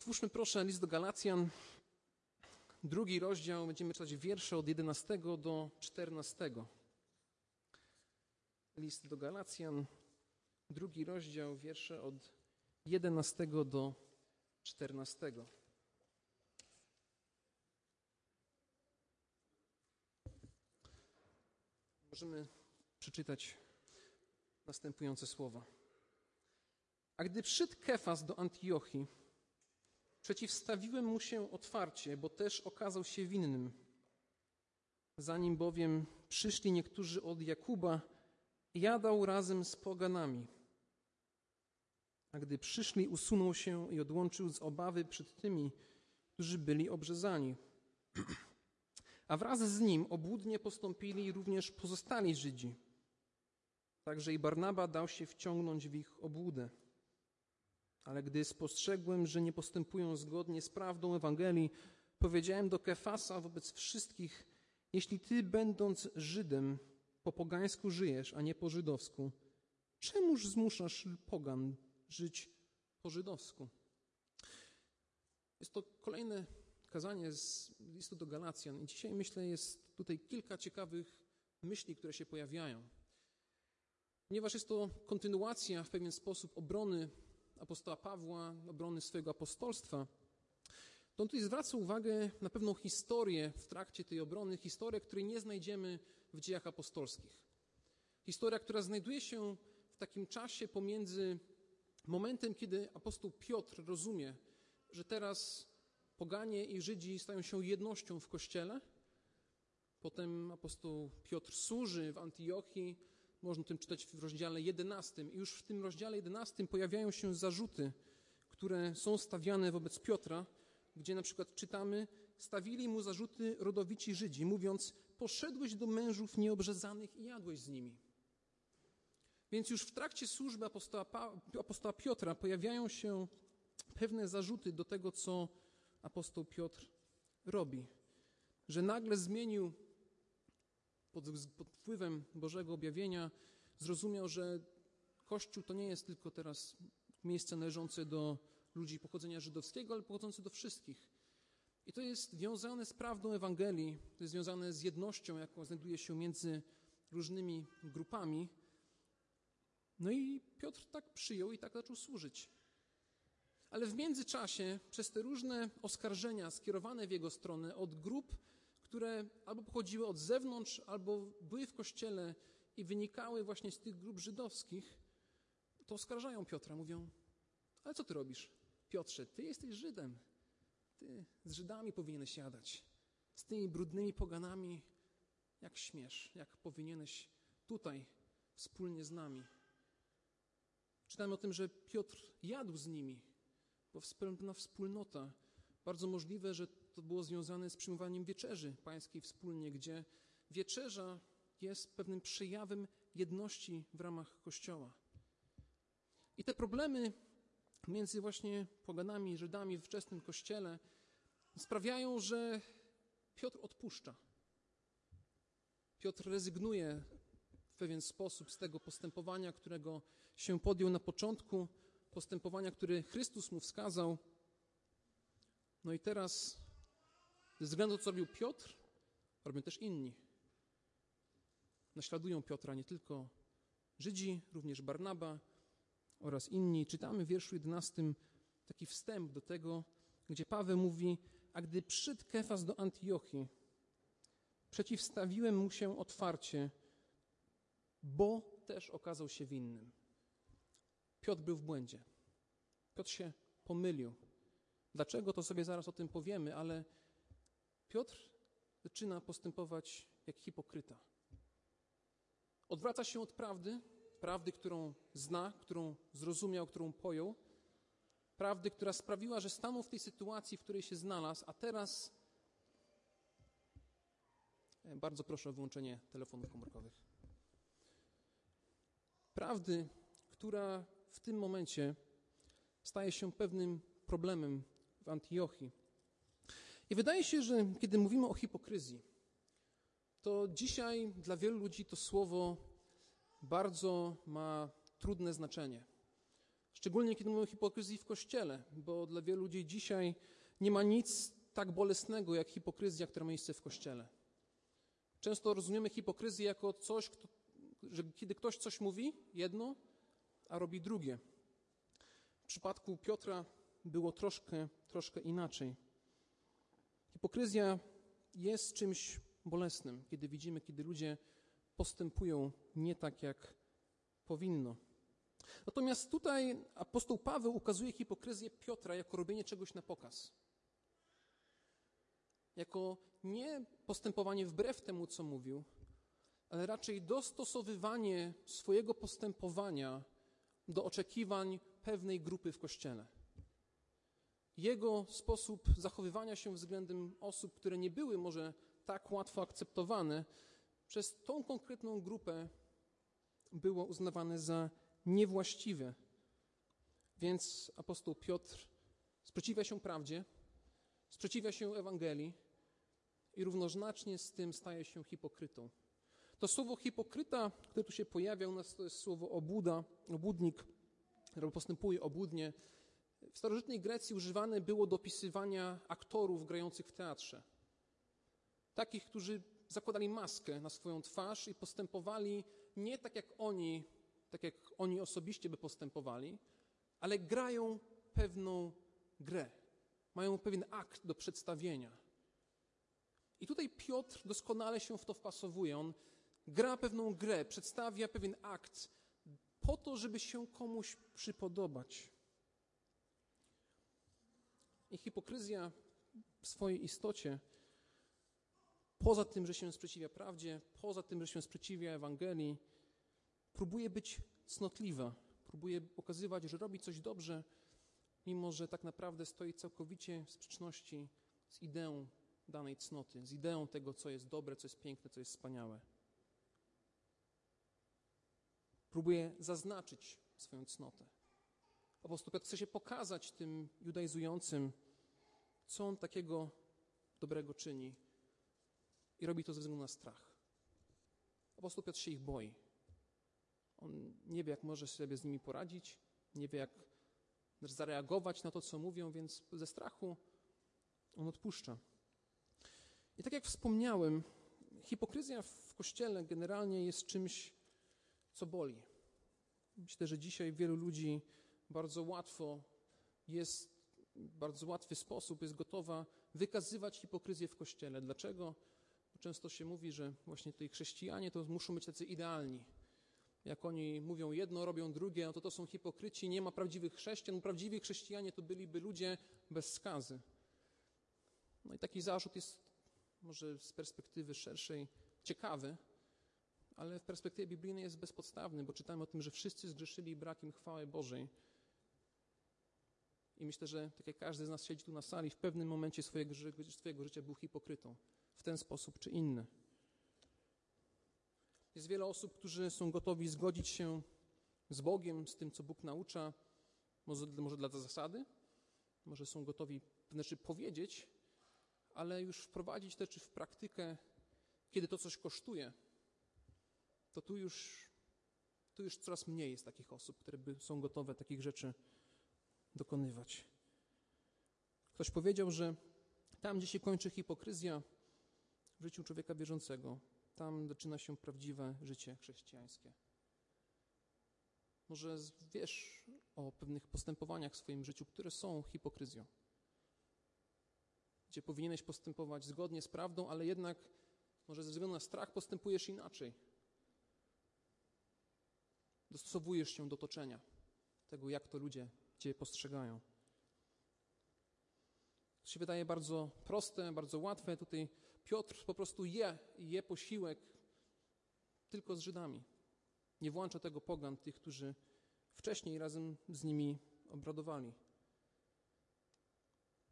Otwórzmy proszę list do Galacjan, drugi rozdział, będziemy czytać wiersze od 11 do 14. List do Galacjan, drugi rozdział, wiersze od 11 do 14. Możemy przeczytać następujące słowa. A gdy przyszedł Kefas do Antiochii, przeciwstawiłem mu się otwarcie, bo też okazał się winnym. Zanim bowiem przyszli niektórzy od Jakuba, jadał razem z poganami. A gdy przyszli, usunął się i odłączył z obawy przed tymi, którzy byli obrzezani. A wraz z nim obłudnie postąpili również pozostali Żydzi. Także i Barnaba dał się wciągnąć w ich obłudę. Ale gdy spostrzegłem, że nie postępują zgodnie z prawdą Ewangelii, powiedziałem do Kefasa wobec wszystkich: Jeśli ty, będąc Żydem, po pogańsku żyjesz, a nie po żydowsku, czemuż zmuszasz pogan żyć po żydowsku? Jest to kolejne kazanie z listu do Galacjan, i dzisiaj myślę, jest tutaj kilka ciekawych myśli, które się pojawiają. Ponieważ jest to kontynuacja w pewien sposób obrony apostoła Pawła, obrony swojego apostolstwa, to on tutaj zwraca uwagę na pewną historię w trakcie tej obrony, historię, której nie znajdziemy w dziejach apostolskich. Historia, która znajduje się w takim czasie pomiędzy momentem, kiedy apostoł Piotr rozumie, że teraz poganie i Żydzi stają się jednością w kościele. Potem apostoł Piotr służy w Antiochii, można o tym czytać w rozdziale 11. I już w tym rozdziale 11 pojawiają się zarzuty, które są stawiane wobec Piotra, gdzie na przykład czytamy, stawili mu zarzuty rodowici Żydzi, mówiąc, poszedłeś do mężów nieobrzezanych i jadłeś z nimi. Więc już w trakcie służby apostoła, apostoła Piotra pojawiają się pewne zarzuty do tego, co apostoł Piotr robi. Że nagle zmienił pod, pod wpływem Bożego objawienia zrozumiał, że Kościół to nie jest tylko teraz miejsce należące do ludzi pochodzenia żydowskiego, ale pochodzące do wszystkich. I to jest związane z prawdą Ewangelii, to jest związane z jednością, jaką znajduje się między różnymi grupami. No i Piotr tak przyjął i tak zaczął służyć. Ale w międzyczasie, przez te różne oskarżenia skierowane w jego stronę od grup, które albo pochodziły od zewnątrz, albo były w kościele i wynikały właśnie z tych grup żydowskich, to oskarżają Piotra, mówią: Ale co ty robisz? Piotrze, ty jesteś Żydem. Ty z Żydami powinieneś siadać. Z tymi brudnymi poganami, jak śmiesz, jak powinieneś tutaj wspólnie z nami. Czytamy o tym, że Piotr jadł z nimi, bo pewna wspólnota. Bardzo możliwe, że to było związane z przyjmowaniem wieczerzy pańskiej wspólnie, gdzie wieczerza jest pewnym przejawem jedności w ramach Kościoła. I te problemy między właśnie poganami, Żydami w wczesnym Kościele sprawiają, że Piotr odpuszcza. Piotr rezygnuje w pewien sposób z tego postępowania, którego się podjął na początku, postępowania, które Chrystus mu wskazał. No i teraz ze względu na to, co robił Piotr, robią też inni. Naśladują Piotra nie tylko Żydzi, również Barnaba oraz inni. Czytamy w wierszu 11 taki wstęp do tego, gdzie Paweł mówi, a gdy przyszedł Kefas do Antiochii, przeciwstawiłem mu się otwarcie, bo też okazał się winnym. Piotr był w błędzie. Piotr się pomylił. Dlaczego, to sobie zaraz o tym powiemy, ale Piotr zaczyna postępować jak hipokryta. Odwraca się od prawdy, prawdy, którą zna, którą zrozumiał, którą pojął, prawdy, która sprawiła, że stanął w tej sytuacji, w której się znalazł, a teraz e, bardzo proszę o wyłączenie telefonów komórkowych. Prawdy, która w tym momencie staje się pewnym problemem w Antiochii. I wydaje się, że kiedy mówimy o hipokryzji, to dzisiaj dla wielu ludzi to słowo bardzo ma trudne znaczenie. Szczególnie kiedy mówimy o hipokryzji w kościele, bo dla wielu ludzi dzisiaj nie ma nic tak bolesnego jak hipokryzja, która ma miejsce w kościele. Często rozumiemy hipokryzję jako coś, kto, że kiedy ktoś coś mówi, jedno, a robi drugie. W przypadku Piotra było troszkę, troszkę inaczej. Hipokryzja jest czymś bolesnym, kiedy widzimy, kiedy ludzie postępują nie tak, jak powinno. Natomiast tutaj apostoł Paweł ukazuje hipokryzję Piotra jako robienie czegoś na pokaz. Jako nie postępowanie wbrew temu, co mówił, ale raczej dostosowywanie swojego postępowania do oczekiwań pewnej grupy w kościele. Jego sposób zachowywania się względem osób, które nie były może tak łatwo akceptowane, przez tą konkretną grupę było uznawane za niewłaściwe. Więc apostoł Piotr sprzeciwia się prawdzie, sprzeciwia się Ewangelii i równoznacznie z tym staje się hipokrytą. To słowo hipokryta, które tu się pojawia u nas, to jest słowo obuda, obudnik, albo postępuje obudnie. W starożytnej Grecji używane było do opisywania aktorów grających w teatrze. Takich, którzy zakładali maskę na swoją twarz i postępowali nie tak jak oni, tak jak oni osobiście by postępowali, ale grają pewną grę. Mają pewien akt do przedstawienia. I tutaj Piotr doskonale się w to wpasowuje. On gra pewną grę, przedstawia pewien akt po to, żeby się komuś przypodobać. I hipokryzja w swojej istocie, poza tym, że się sprzeciwia prawdzie, poza tym, że się sprzeciwia Ewangelii, próbuje być cnotliwa, próbuje pokazywać, że robi coś dobrze, mimo że tak naprawdę stoi całkowicie w sprzeczności z ideą danej cnoty, z ideą tego, co jest dobre, co jest piękne, co jest wspaniałe. Próbuje zaznaczyć swoją cnotę. Apostoł Piotr chce się pokazać tym judaizującym, co on takiego dobrego czyni i robi to ze względu na strach. Apostoł Piotr się ich boi. On nie wie, jak może sobie z nimi poradzić, nie wie, jak zareagować na to, co mówią, więc ze strachu on odpuszcza. I tak jak wspomniałem, hipokryzja w kościele generalnie jest czymś, co boli. Myślę, że dzisiaj wielu ludzi bardzo łatwo jest, bardzo łatwy sposób jest gotowa wykazywać hipokryzję w kościele. Dlaczego? Bo często się mówi, że właśnie tutaj chrześcijanie to muszą być tacy idealni. Jak oni mówią jedno, robią drugie, no to to są hipokryci, nie ma prawdziwych chrześcijan. Prawdziwi chrześcijanie to byliby ludzie bez skazy. No i taki zarzut jest może z perspektywy szerszej ciekawy, ale w perspektywie biblijnej jest bezpodstawny, bo czytamy o tym, że wszyscy zgrzeszyli brakiem chwały Bożej. I myślę, że tak jak każdy z nas siedzi tu na sali, w pewnym momencie swojego, swojego życia był hipokrytą. W ten sposób czy inny. Jest wiele osób, którzy są gotowi zgodzić się z Bogiem, z tym, co Bóg naucza, może, może dla zasady, może są gotowi znaczy powiedzieć, ale już wprowadzić te czy w praktykę, kiedy to coś kosztuje, to tu już, tu już coraz mniej jest takich osób, które by są gotowe takich rzeczy dokonywać. Ktoś powiedział, że tam, gdzie się kończy hipokryzja w życiu człowieka wierzącego, tam zaczyna się prawdziwe życie chrześcijańskie. Może wiesz o pewnych postępowaniach w swoim życiu, które są hipokryzją gdzie powinieneś postępować zgodnie z prawdą, ale jednak może ze względu na strach postępujesz inaczej. Dostosowujesz się do otoczenia, tego jak to ludzie Cię postrzegają. To się wydaje bardzo proste, bardzo łatwe. Tutaj Piotr po prostu je, je posiłek tylko z Żydami. Nie włącza tego pogan, tych, którzy wcześniej razem z nimi obradowali.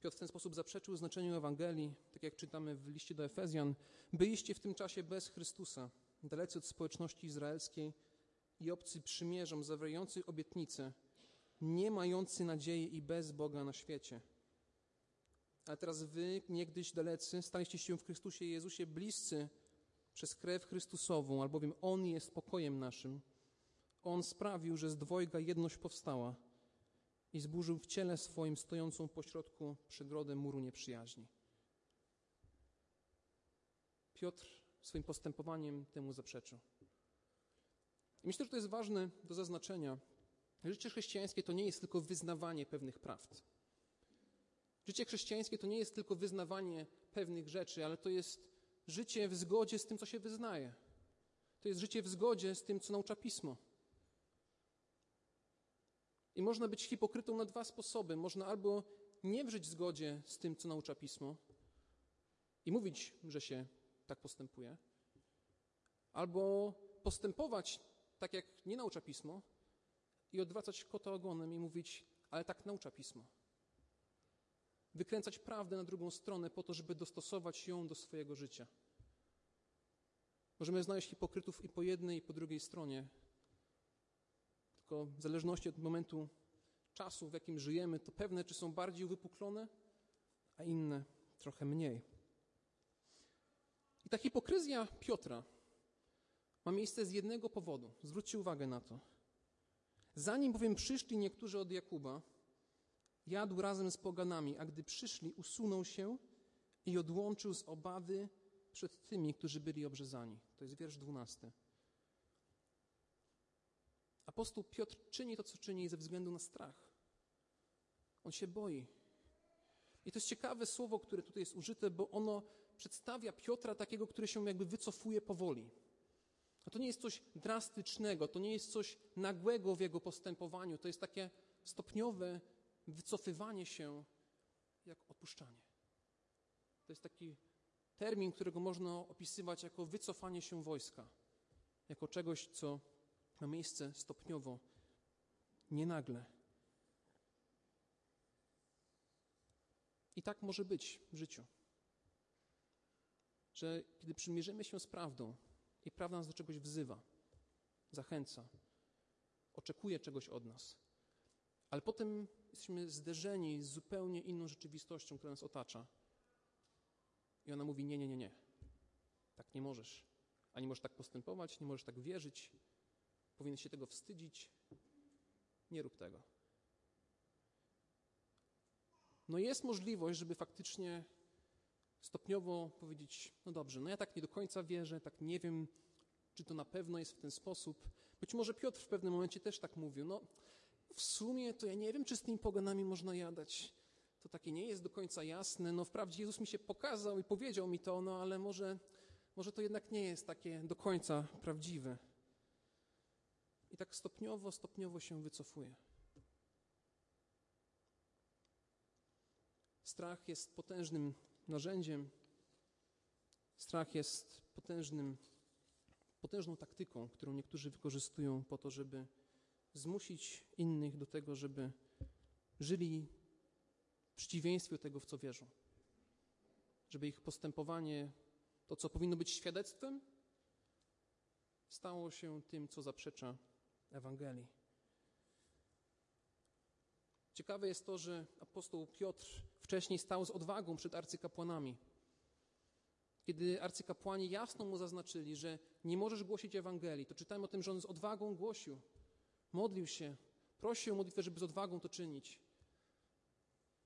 Piotr w ten sposób zaprzeczył znaczeniu Ewangelii, tak jak czytamy w liście do Efezjan. Byliście w tym czasie bez Chrystusa, dalecy od społeczności izraelskiej i obcy przymierzom, zawierający obietnice, nie mający nadziei i bez Boga na świecie. Ale teraz wy, niegdyś dalecy, staliście się w Chrystusie Jezusie bliscy przez krew Chrystusową, albowiem On jest pokojem naszym. On sprawił, że z dwojga jedność powstała – i zburzył w ciele swoim stojącą pośrodku przegrodem muru nieprzyjaźni. Piotr swoim postępowaniem temu zaprzeczył. I myślę, że to jest ważne do zaznaczenia. Życie chrześcijańskie to nie jest tylko wyznawanie pewnych prawd. Życie chrześcijańskie to nie jest tylko wyznawanie pewnych rzeczy, ale to jest życie w zgodzie z tym, co się wyznaje. To jest życie w zgodzie z tym, co naucza pismo. I można być hipokrytą na dwa sposoby. Można albo nie wrzeć w zgodzie z tym, co naucza pismo i mówić, że się tak postępuje, albo postępować tak, jak nie naucza pismo i odwracać kota ogonem i mówić, ale tak naucza pismo. Wykręcać prawdę na drugą stronę po to, żeby dostosować ją do swojego życia. Możemy znaleźć hipokrytów i po jednej, i po drugiej stronie. Tylko w zależności od momentu czasu, w jakim żyjemy, to pewne czy są bardziej uwypuklone, a inne trochę mniej. I ta hipokryzja Piotra ma miejsce z jednego powodu. Zwróćcie uwagę na to. Zanim bowiem przyszli niektórzy od Jakuba, jadł razem z poganami, a gdy przyszli, usunął się i odłączył z obawy przed tymi, którzy byli obrzezani. To jest wiersz dwunasty. Apostoł Piotr czyni to, co czyni ze względu na strach. On się boi. I to jest ciekawe słowo, które tutaj jest użyte, bo ono przedstawia Piotra takiego, który się jakby wycofuje powoli. A to nie jest coś drastycznego, to nie jest coś nagłego w jego postępowaniu, to jest takie stopniowe wycofywanie się jak odpuszczanie. To jest taki termin, którego można opisywać jako wycofanie się wojska, jako czegoś, co ma miejsce stopniowo, nie nagle. I tak może być w życiu. Że kiedy przymierzymy się z prawdą i prawda nas do czegoś wzywa, zachęca, oczekuje czegoś od nas, ale potem jesteśmy zderzeni z zupełnie inną rzeczywistością, która nas otacza. I ona mówi: Nie, nie, nie, nie. Tak nie możesz. Ani możesz tak postępować, nie możesz tak wierzyć. Powinieneś się tego wstydzić. Nie rób tego. No jest możliwość, żeby faktycznie stopniowo powiedzieć: No dobrze, no ja tak nie do końca wierzę, tak nie wiem, czy to na pewno jest w ten sposób. Być może Piotr w pewnym momencie też tak mówił. No, w sumie to ja nie wiem, czy z tymi poganami można jadać. To takie nie jest do końca jasne. No wprawdzie Jezus mi się pokazał i powiedział mi to, no ale może, może to jednak nie jest takie do końca prawdziwe. I tak stopniowo, stopniowo się wycofuje. Strach jest potężnym narzędziem. Strach jest potężnym, potężną taktyką, którą niektórzy wykorzystują po to, żeby zmusić innych do tego, żeby żyli w przeciwieństwie tego, w co wierzą. Żeby ich postępowanie, to co powinno być świadectwem, stało się tym, co zaprzecza Ewangelii. Ciekawe jest to, że apostoł Piotr wcześniej stał z odwagą przed arcykapłanami. Kiedy arcykapłani jasno mu zaznaczyli, że nie możesz głosić Ewangelii, to czytamy o tym, że on z odwagą głosił. Modlił się, prosił modlitwę, żeby z odwagą to czynić.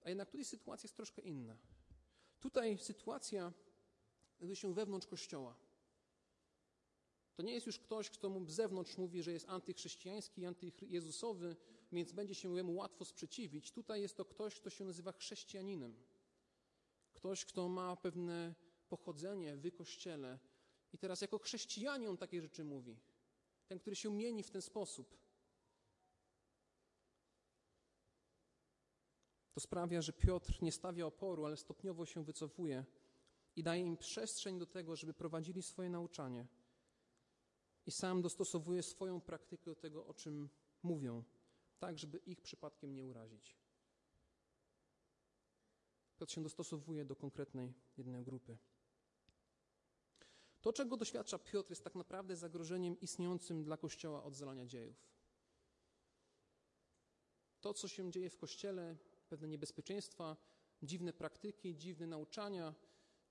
A jednak tutaj sytuacja jest troszkę inna. Tutaj sytuacja znajduje się wewnątrz Kościoła. To nie jest już ktoś, kto mu z zewnątrz mówi, że jest antychrześcijański, antyjezusowy, więc będzie się jemu łatwo sprzeciwić. Tutaj jest to ktoś, kto się nazywa chrześcijaninem. Ktoś, kto ma pewne pochodzenie w kościele. I teraz jako chrześcijanin on takie rzeczy mówi. Ten, który się mieni w ten sposób. To sprawia, że Piotr nie stawia oporu, ale stopniowo się wycofuje i daje im przestrzeń do tego, żeby prowadzili swoje nauczanie. I sam dostosowuje swoją praktykę do tego, o czym mówią, tak, żeby ich przypadkiem nie urazić. Piotr się dostosowuje do konkretnej jednej grupy. To, czego doświadcza Piotr, jest tak naprawdę zagrożeniem istniejącym dla Kościoła od zalania dziejów. To, co się dzieje w Kościele, pewne niebezpieczeństwa, dziwne praktyki, dziwne nauczania,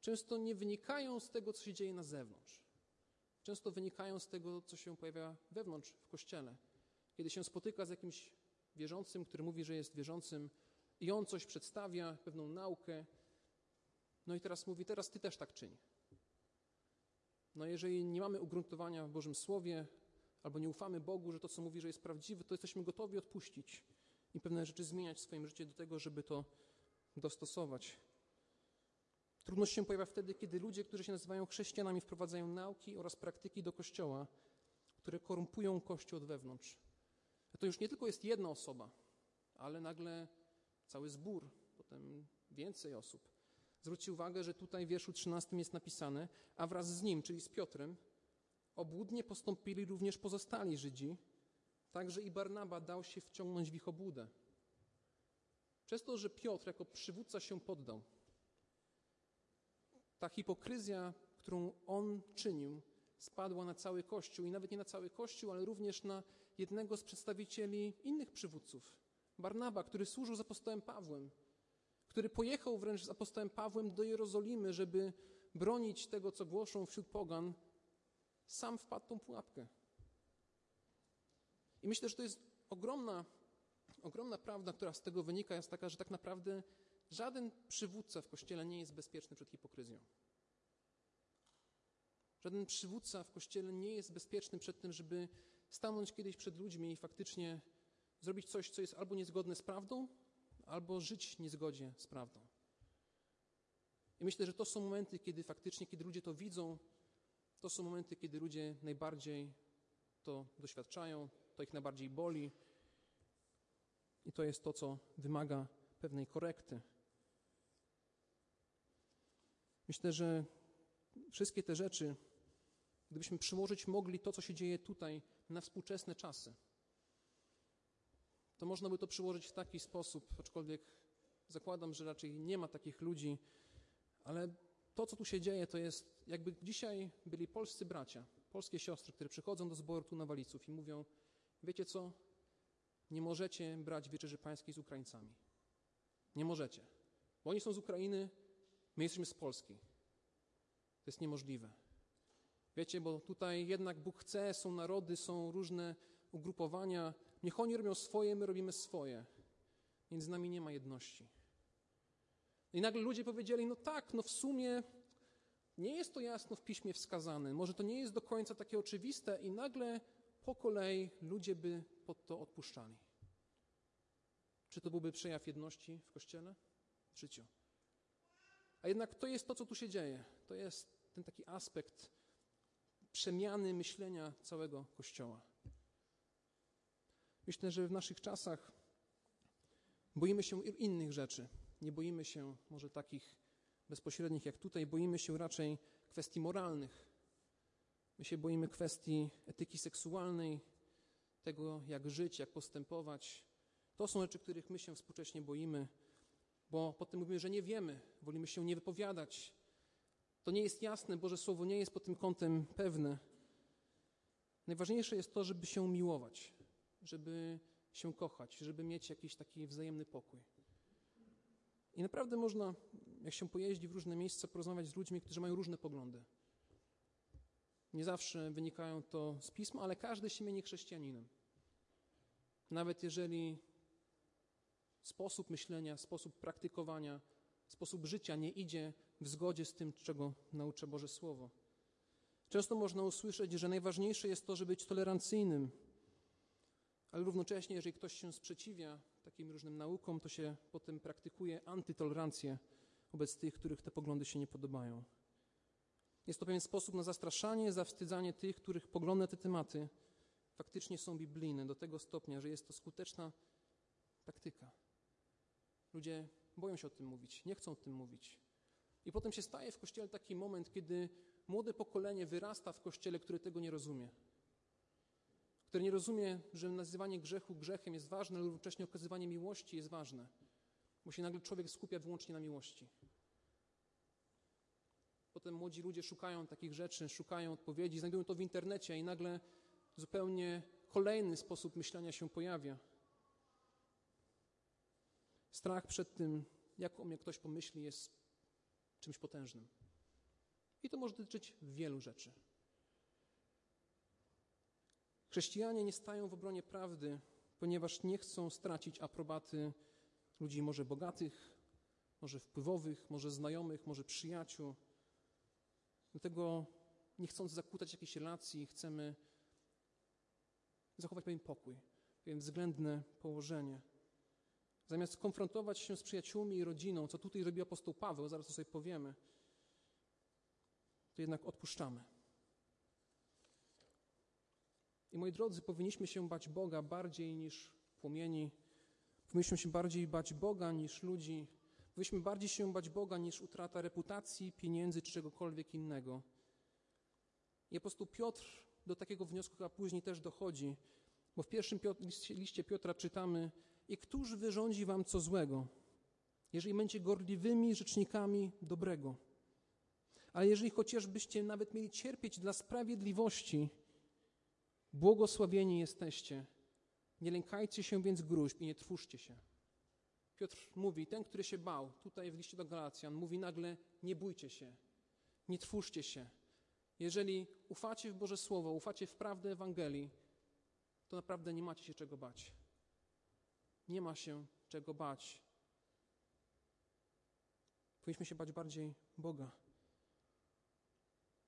często nie wynikają z tego, co się dzieje na zewnątrz. Często wynikają z tego, co się pojawia wewnątrz w kościele. Kiedy się spotyka z jakimś wierzącym, który mówi, że jest wierzącym i on coś przedstawia, pewną naukę. No i teraz mówi, teraz ty też tak czyń. No jeżeli nie mamy ugruntowania w Bożym Słowie, albo nie ufamy Bogu, że to, co mówi, że jest prawdziwe, to jesteśmy gotowi odpuścić i pewne rzeczy zmieniać w swoim życiu do tego, żeby to dostosować. Trudność się pojawia wtedy, kiedy ludzie, którzy się nazywają chrześcijanami, wprowadzają nauki oraz praktyki do Kościoła, które korumpują Kościół od wewnątrz. To już nie tylko jest jedna osoba, ale nagle cały zbór, potem więcej osób. Zwróćcie uwagę, że tutaj w wierszu 13 jest napisane, a wraz z nim, czyli z Piotrem, obłudnie postąpili również pozostali Żydzi, także i Barnaba dał się wciągnąć w ich obłudę. Przez to, że Piotr jako przywódca się poddał, ta hipokryzja, którą on czynił, spadła na cały Kościół i nawet nie na cały Kościół, ale również na jednego z przedstawicieli innych przywódców, Barnaba, który służył z apostołem Pawłem, który pojechał wręcz z apostołem Pawłem do Jerozolimy, żeby bronić tego, co głoszą wśród pogan, sam wpadł tą pułapkę. I myślę, że to jest ogromna, ogromna prawda, która z tego wynika, jest taka, że tak naprawdę żaden przywódca w kościele nie jest bezpieczny przed hipokryzją. Żaden przywódca w kościele nie jest bezpieczny przed tym, żeby stanąć kiedyś przed ludźmi i faktycznie zrobić coś, co jest albo niezgodne z prawdą, albo żyć niezgodzie z prawdą. I myślę, że to są momenty, kiedy faktycznie, kiedy ludzie to widzą, to są momenty, kiedy ludzie najbardziej to doświadczają, to ich najbardziej boli. I to jest to, co wymaga pewnej korekty. Myślę, że wszystkie te rzeczy, gdybyśmy przyłożyć mogli to, co się dzieje tutaj, na współczesne czasy, to można by to przyłożyć w taki sposób, aczkolwiek zakładam, że raczej nie ma takich ludzi, ale to, co tu się dzieje, to jest jakby dzisiaj byli polscy bracia, polskie siostry, które przychodzą do zboru tu na Waliców i mówią, wiecie co, nie możecie brać Wieczerzy Pańskiej z Ukraińcami. Nie możecie. Bo oni są z Ukrainy, my jesteśmy z Polski. To jest niemożliwe. Wiecie, bo tutaj jednak Bóg chce, są narody, są różne ugrupowania. Niech oni robią swoje, my robimy swoje. Między nami nie ma jedności. I nagle ludzie powiedzieli: No tak, no w sumie nie jest to jasno w piśmie wskazane, może to nie jest do końca takie oczywiste, i nagle po kolei ludzie by pod to odpuszczali. Czy to byłby przejaw jedności w kościele? W życiu. A jednak to jest to, co tu się dzieje. To jest ten taki aspekt przemiany myślenia całego kościoła. Myślę, że w naszych czasach boimy się innych rzeczy. Nie boimy się może takich bezpośrednich jak tutaj, boimy się raczej kwestii moralnych. My się boimy kwestii etyki seksualnej, tego jak żyć, jak postępować. To są rzeczy, których my się współcześnie boimy, bo potem mówimy, że nie wiemy, wolimy się nie wypowiadać. To nie jest jasne, Boże Słowo nie jest pod tym kątem pewne. Najważniejsze jest to, żeby się miłować, żeby się kochać, żeby mieć jakiś taki wzajemny pokój. I naprawdę można, jak się pojeździ w różne miejsca, porozmawiać z ludźmi, którzy mają różne poglądy. Nie zawsze wynikają to z pisma, ale każdy się mieni chrześcijaninem. Nawet jeżeli sposób myślenia, sposób praktykowania, sposób życia nie idzie w zgodzie z tym, czego naucza Boże Słowo. Często można usłyszeć, że najważniejsze jest to, żeby być tolerancyjnym, ale równocześnie, jeżeli ktoś się sprzeciwia takim różnym naukom, to się potem praktykuje antytolerancję wobec tych, których te poglądy się nie podobają. Jest to pewien sposób na zastraszanie, zawstydzanie tych, których poglądy na te tematy faktycznie są biblijne do tego stopnia, że jest to skuteczna taktyka. Ludzie boją się o tym mówić, nie chcą o tym mówić. I potem się staje w kościele taki moment, kiedy młode pokolenie wyrasta w kościele, które tego nie rozumie. Które nie rozumie, że nazywanie grzechu grzechem jest ważne, ale równocześnie okazywanie miłości jest ważne. Bo się nagle człowiek skupia wyłącznie na miłości. Potem młodzi ludzie szukają takich rzeczy, szukają odpowiedzi, znajdują to w internecie i nagle zupełnie kolejny sposób myślenia się pojawia. Strach przed tym, jak o mnie ktoś pomyśli, jest czymś potężnym. I to może dotyczyć wielu rzeczy. Chrześcijanie nie stają w obronie prawdy ponieważ nie chcą stracić aprobaty ludzi może bogatych, może wpływowych, może znajomych, może przyjaciół. Dlatego nie chcąc zakłócać jakiejś relacji, chcemy zachować pewien pokój, pewien względne położenie. Zamiast konfrontować się z przyjaciółmi i rodziną, co tutaj robi apostoł Paweł, zaraz to sobie powiemy, to jednak odpuszczamy. I moi drodzy, powinniśmy się bać Boga bardziej niż płomieni. Powinniśmy się bardziej bać Boga niż ludzi. Powinniśmy bardziej się bać Boga niż utrata reputacji, pieniędzy czy czegokolwiek innego. I apostoł Piotr do takiego wniosku chyba później też dochodzi, bo w pierwszym liście Piotra czytamy i któż wyrządzi wam co złego, jeżeli będziecie gorliwymi rzecznikami dobrego. Ale jeżeli chociażbyście nawet mieli cierpieć dla sprawiedliwości, błogosławieni jesteście. Nie lękajcie się więc gruźb i nie trwóżcie się. Piotr mówi, ten, który się bał, tutaj w liście do Galacjan, mówi nagle, nie bójcie się, nie trwóżcie się. Jeżeli ufacie w Boże Słowo, ufacie w prawdę Ewangelii, to naprawdę nie macie się czego bać. Nie ma się czego bać. Powinniśmy się bać bardziej Boga.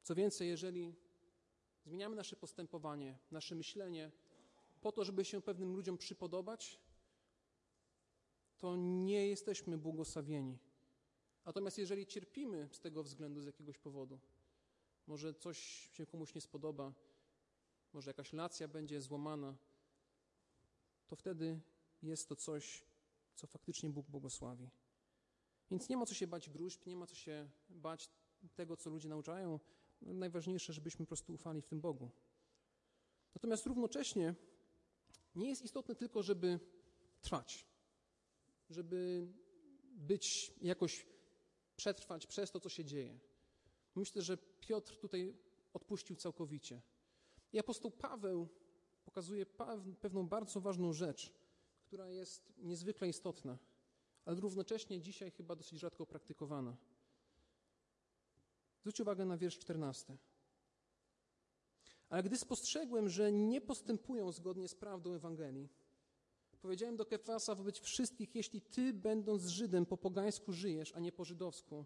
Co więcej, jeżeli zmieniamy nasze postępowanie, nasze myślenie po to, żeby się pewnym ludziom przypodobać, to nie jesteśmy błogosławieni. Natomiast jeżeli cierpimy z tego względu, z jakiegoś powodu, może coś się komuś nie spodoba, może jakaś relacja będzie złamana, to wtedy jest to coś, co faktycznie Bóg błogosławi. Więc nie ma co się bać gruźb, nie ma co się bać tego, co ludzie nauczają. Najważniejsze, żebyśmy po prostu ufali w tym Bogu. Natomiast równocześnie nie jest istotne tylko, żeby trwać, żeby być jakoś, przetrwać przez to, co się dzieje. Myślę, że Piotr tutaj odpuścił całkowicie. I apostoł Paweł pokazuje pewną bardzo ważną rzecz, która jest niezwykle istotna, ale równocześnie dzisiaj chyba dosyć rzadko praktykowana. Zwróćcie uwagę na wiersz 14. Ale gdy spostrzegłem, że nie postępują zgodnie z prawdą Ewangelii, powiedziałem do Kefasa wobec wszystkich, jeśli ty, będąc Żydem, po pogańsku żyjesz, a nie po żydowsku,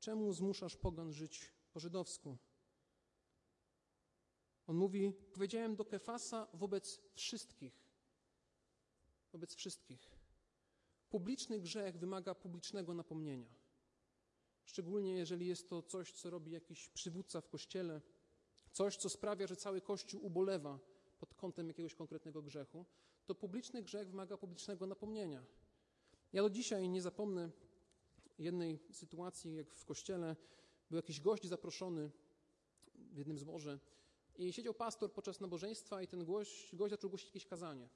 czemu zmuszasz pogan żyć po żydowsku? On mówi, powiedziałem do Kefasa wobec wszystkich. Wobec wszystkich. Publiczny grzech wymaga publicznego napomnienia. Szczególnie jeżeli jest to coś, co robi jakiś przywódca w kościele, coś, co sprawia, że cały kościół ubolewa pod kątem jakiegoś konkretnego grzechu, to publiczny grzech wymaga publicznego napomnienia. Ja do dzisiaj nie zapomnę jednej sytuacji, jak w kościele był jakiś gość zaproszony w jednym zborze i siedział pastor podczas nabożeństwa i ten gość, gość zaczął głosić jakieś kazanie.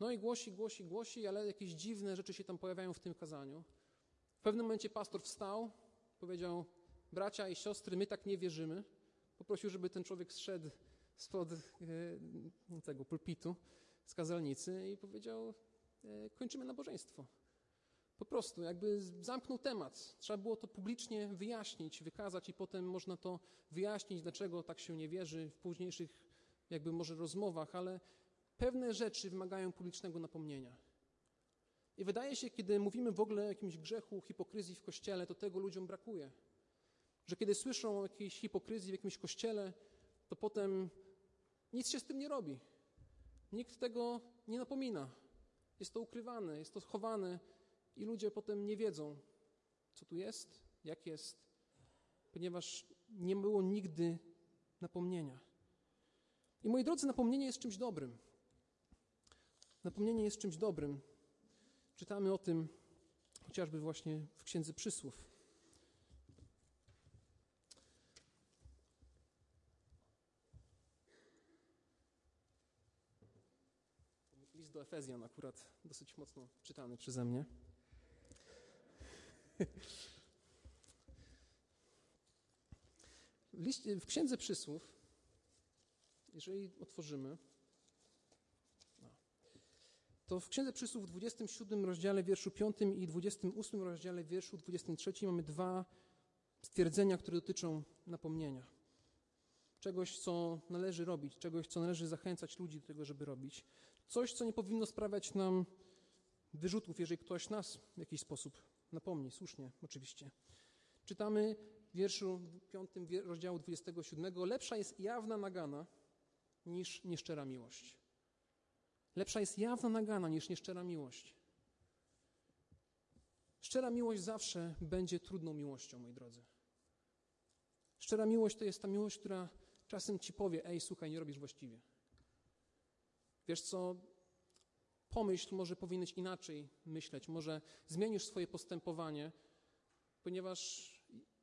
No i głosi, głosi, głosi, ale jakieś dziwne rzeczy się tam pojawiają w tym kazaniu. W pewnym momencie pastor wstał, powiedział: Bracia i siostry, my tak nie wierzymy. Poprosił, żeby ten człowiek zszedł spod e, tego pulpitu z kazalnicy i powiedział: e, Kończymy nabożeństwo. Po prostu, jakby zamknął temat. Trzeba było to publicznie wyjaśnić, wykazać, i potem można to wyjaśnić, dlaczego tak się nie wierzy w późniejszych, jakby może rozmowach, ale pewne rzeczy wymagają publicznego napomnienia. I wydaje się, kiedy mówimy w ogóle o jakimś grzechu, hipokryzji w kościele, to tego ludziom brakuje. Że kiedy słyszą o jakiejś hipokryzji w jakimś kościele, to potem nic się z tym nie robi. Nikt tego nie napomina. Jest to ukrywane, jest to schowane i ludzie potem nie wiedzą, co tu jest, jak jest, ponieważ nie było nigdy napomnienia. I moi drodzy, napomnienie jest czymś dobrym. Napomnienie jest czymś dobrym. Czytamy o tym chociażby właśnie w Księdze Przysłów. List do Efezjan akurat dosyć mocno czytany przeze mnie. W, liście, w Księdze Przysłów, jeżeli otworzymy, to w Księdze Przysłów w 27 rozdziale wierszu 5 i 28 rozdziale wierszu 23 mamy dwa stwierdzenia, które dotyczą napomnienia. Czegoś, co należy robić, czegoś, co należy zachęcać ludzi do tego, żeby robić. Coś, co nie powinno sprawiać nam wyrzutów, jeżeli ktoś nas w jakiś sposób napomni, słusznie oczywiście. Czytamy w wierszu 5 rozdziału 27. Lepsza jest jawna nagana niż nieszczera miłość. Lepsza jest jawna nagana niż nieszczera miłość. Szczera miłość zawsze będzie trudną miłością, moi drodzy. Szczera miłość to jest ta miłość, która czasem ci powie: Ej, słuchaj, nie robisz właściwie. Wiesz co? Pomyśl, może powinieneś inaczej myśleć, może zmienisz swoje postępowanie, ponieważ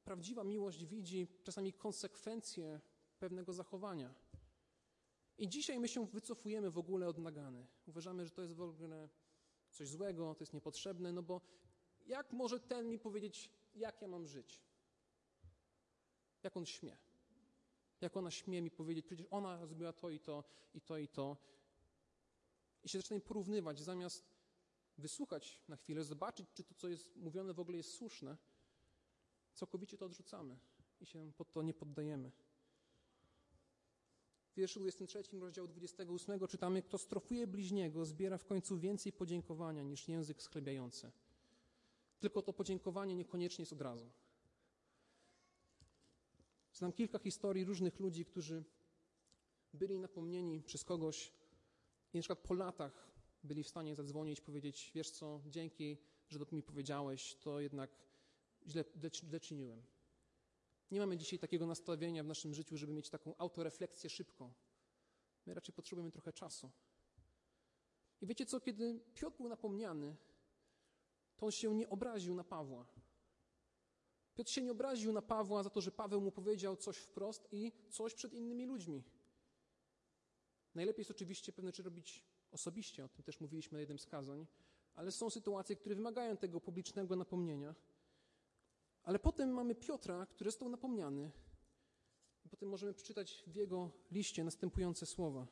prawdziwa miłość widzi czasami konsekwencje pewnego zachowania. I dzisiaj my się wycofujemy w ogóle od nagany. Uważamy, że to jest w ogóle coś złego, to jest niepotrzebne, no bo jak może ten mi powiedzieć, jak ja mam żyć? Jak on śmie? Jak ona śmie mi powiedzieć, przecież ona zrobiła to i to, i to, i to. I się zaczynamy porównywać, zamiast wysłuchać na chwilę, zobaczyć, czy to, co jest mówione, w ogóle jest słuszne, całkowicie to odrzucamy i się pod to nie poddajemy. W wierszu 23, rozdział 28 czytamy, kto strofuje bliźniego, zbiera w końcu więcej podziękowania niż język sklebiający. Tylko to podziękowanie niekoniecznie jest od razu. Znam kilka historii różnych ludzi, którzy byli napomnieni przez kogoś i na przykład po latach byli w stanie zadzwonić, powiedzieć, wiesz co, dzięki, że to mi powiedziałeś, to jednak źle, źle czyniłem. Nie mamy dzisiaj takiego nastawienia w naszym życiu, żeby mieć taką autorefleksję szybką. My raczej potrzebujemy trochę czasu. I wiecie co, kiedy Piotr był napomniany, to on się nie obraził na Pawła. Piotr się nie obraził na Pawła za to, że Paweł mu powiedział coś wprost i coś przed innymi ludźmi. Najlepiej jest oczywiście pewne rzeczy robić osobiście, o tym też mówiliśmy na jednym z kazań, ale są sytuacje, które wymagają tego publicznego napomnienia. Ale potem mamy Piotra, który został napomniany. Potem możemy przeczytać w jego liście następujące słowa.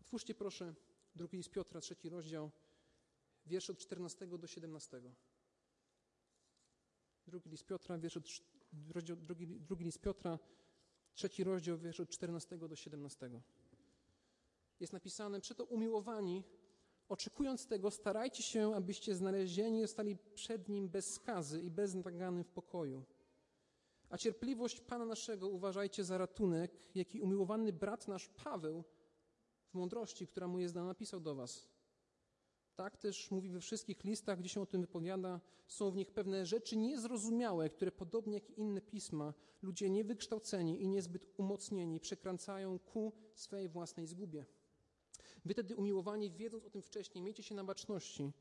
Otwórzcie proszę drugi list Piotra, trzeci rozdział, wiersz od 14 do 17. Drugi list Piotra, wiersz od, rozdział, drugi, drugi list Piotra, trzeci rozdział, wiersz od 14 do 17. Jest napisane, przeto umiłowani, oczekując tego, starajcie się, abyście znalezieni zostali przed Nim bez skazy i bez nagany w pokoju. A cierpliwość Pana naszego uważajcie za ratunek, jaki umiłowany brat nasz Paweł w mądrości, która mu jest dana, napisał do was. Tak też mówi we wszystkich listach, gdzie się o tym wypowiada, są w nich pewne rzeczy niezrozumiałe, które podobnie jak inne pisma, ludzie niewykształceni i niezbyt umocnieni przekręcają ku swej własnej zgubie. Wy tedy umiłowani, wiedząc o tym wcześniej, miejcie się na baczności,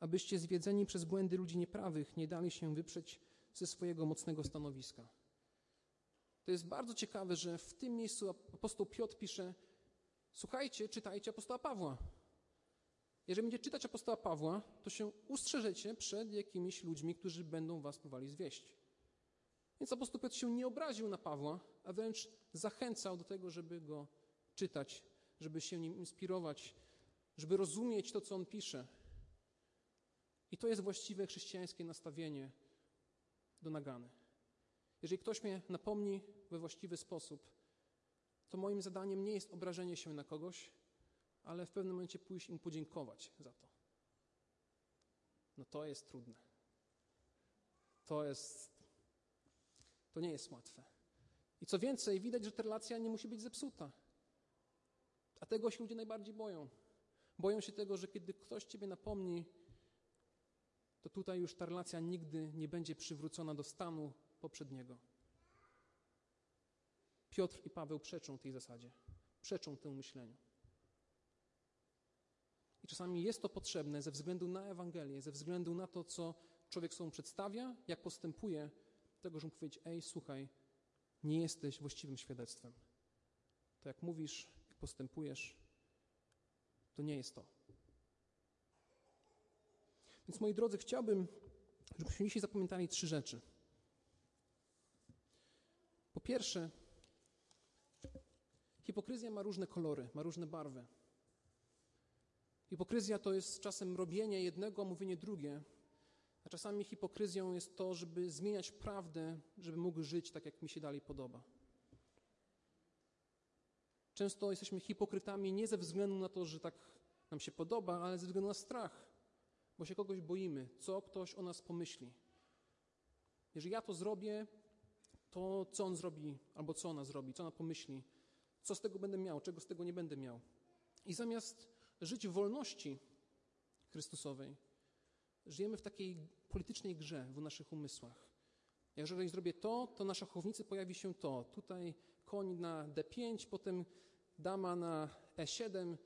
abyście zwiedzeni przez błędy ludzi nieprawych nie dali się wyprzeć ze swojego mocnego stanowiska. To jest bardzo ciekawe, że w tym miejscu apostoł Piotr pisze: Słuchajcie, czytajcie apostoła Pawła. Jeżeli będziecie czytać apostoła Pawła, to się ustrzeżecie przed jakimiś ludźmi, którzy będą was próbowali zwieść. Więc apostoł Piotr się nie obraził na Pawła, a wręcz zachęcał do tego, żeby go czytać, żeby się nim inspirować, żeby rozumieć to, co on pisze. I to jest właściwe chrześcijańskie nastawienie do nagany. Jeżeli ktoś mnie napomni we właściwy sposób, to moim zadaniem nie jest obrażenie się na kogoś, ale w pewnym momencie pójść im podziękować za to. No to jest trudne. To jest. To nie jest łatwe. I co więcej, widać, że ta relacja nie musi być zepsuta. A tego się ludzie najbardziej boją. Boją się tego, że kiedy ktoś ciebie napomni, to tutaj już ta relacja nigdy nie będzie przywrócona do stanu poprzedniego. Piotr i Paweł przeczą tej zasadzie, przeczą temu myśleniu. I czasami jest to potrzebne ze względu na Ewangelię, ze względu na to, co człowiek sobą przedstawia, jak postępuje, tego, żeby powiedzieć: Ej, słuchaj, nie jesteś właściwym świadectwem. To jak mówisz, postępujesz, to nie jest to. Więc moi drodzy, chciałbym, żebyśmy dzisiaj zapamiętali trzy rzeczy. Po pierwsze, hipokryzja ma różne kolory, ma różne barwy. Hipokryzja to jest czasem robienie jednego, a mówienie drugie. A czasami hipokryzją jest to, żeby zmieniać prawdę, żeby mógł żyć tak, jak mi się dalej podoba. Często jesteśmy hipokrytami nie ze względu na to, że tak nam się podoba, ale ze względu na strach, bo się kogoś boimy, co ktoś o nas pomyśli. Jeżeli ja to zrobię, to co on zrobi, albo co ona zrobi, co ona pomyśli, co z tego będę miał, czego z tego nie będę miał. I zamiast żyć w wolności Chrystusowej, żyjemy w takiej politycznej grze w naszych umysłach. Jeżeli zrobię to, to na szachownicy pojawi się to. Tutaj koń na D5, potem dama na E7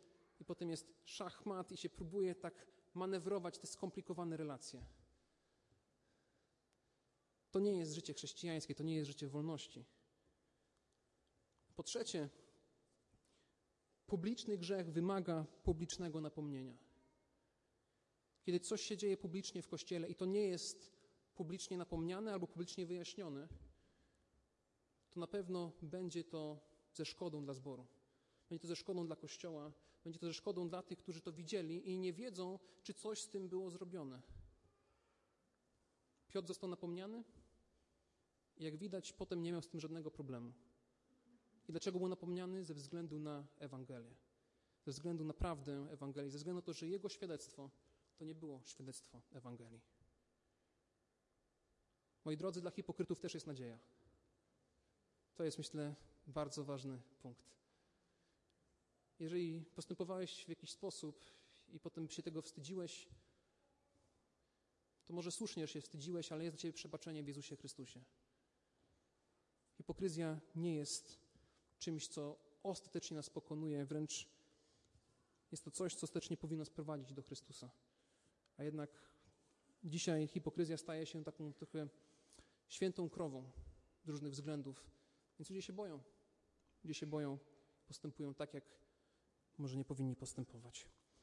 i potem jest szachmat i się próbuje tak manewrować te skomplikowane relacje. To nie jest życie chrześcijańskie, to nie jest życie wolności. Po trzecie, publiczny grzech wymaga publicznego napomnienia. Kiedy coś się dzieje publicznie w kościele i to nie jest publicznie napomniane albo publicznie wyjaśnione, to na pewno będzie to ze szkodą dla zboru. Będzie to ze szkodą dla kościoła, będzie to ze szkodą dla tych, którzy to widzieli i nie wiedzą, czy coś z tym było zrobione. Piotr został napomniany i jak widać, potem nie miał z tym żadnego problemu. I dlaczego był napomniany? Ze względu na Ewangelię. Ze względu na prawdę Ewangelii, ze względu na to, że jego świadectwo to nie było świadectwo Ewangelii. Moi drodzy, dla hipokrytów też jest nadzieja. To jest, myślę, bardzo ważny punkt. Jeżeli postępowałeś w jakiś sposób i potem się tego wstydziłeś, to może słusznie, że się wstydziłeś, ale jest dla ciebie przebaczenie w Jezusie Chrystusie. Hipokryzja nie jest czymś, co ostatecznie nas pokonuje, wręcz jest to coś, co ostatecznie powinno sprowadzić do Chrystusa. A jednak dzisiaj hipokryzja staje się taką trochę świętą krową z różnych względów, więc ludzie się boją. Ludzie się boją, postępują tak, jak może nie powinni postępować.